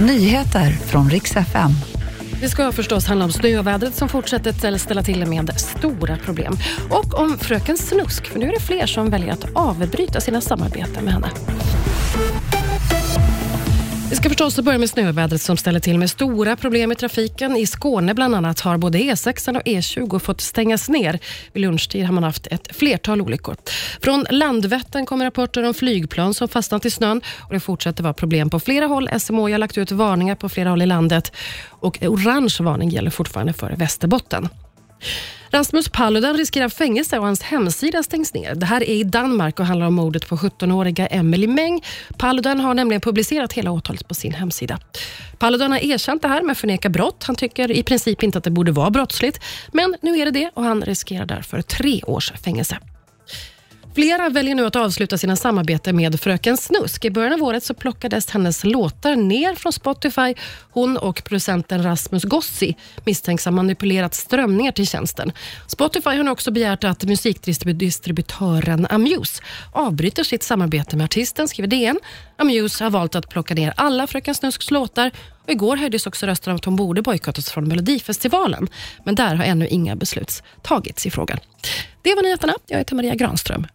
Nyheter från riks FM. Det ska förstås handla om snövädret som fortsätter ställa till med stora problem. Och om fröken Snusk, för nu är det fler som väljer att avbryta sina samarbeten med henne. Vi ska förstås börja med snövädret som ställer till med stora problem i trafiken. I Skåne bland annat har både E6 och E20 fått stängas ner. Vid lunchtid har man haft ett flertal olyckor. Från Landvetten kommer rapporter om flygplan som fastnat i snön och det fortsätter vara problem på flera håll. SMHI har lagt ut varningar på flera håll i landet och orange varning gäller fortfarande för Västerbotten. Rasmus Paludan riskerar fängelse och hans hemsida stängs ner. Det här är i Danmark och handlar om mordet på 17-åriga Emily Meng. Paludan har nämligen publicerat hela åtalet på sin hemsida. Paludan har erkänt det här men förnekar brott. Han tycker i princip inte att det borde vara brottsligt, men nu är det det och han riskerar därför tre års fängelse. Flera väljer nu att avsluta sina samarbeten med Fröken Snusk. I början av året så plockades hennes låtar ner från Spotify. Hon och producenten Rasmus Gossi misstänks ha manipulerat strömningar till tjänsten. Spotify har nu också begärt att musikdistributören Amuse avbryter sitt samarbete med artisten, skriver DN. Amuse har valt att plocka ner alla Fröken Snusks låtar och igår höjdes också rösten om att hon borde bojkottas från Melodifestivalen. Men där har ännu inga beslut tagits i frågan. Det var nyheterna. Jag heter Maria Granström.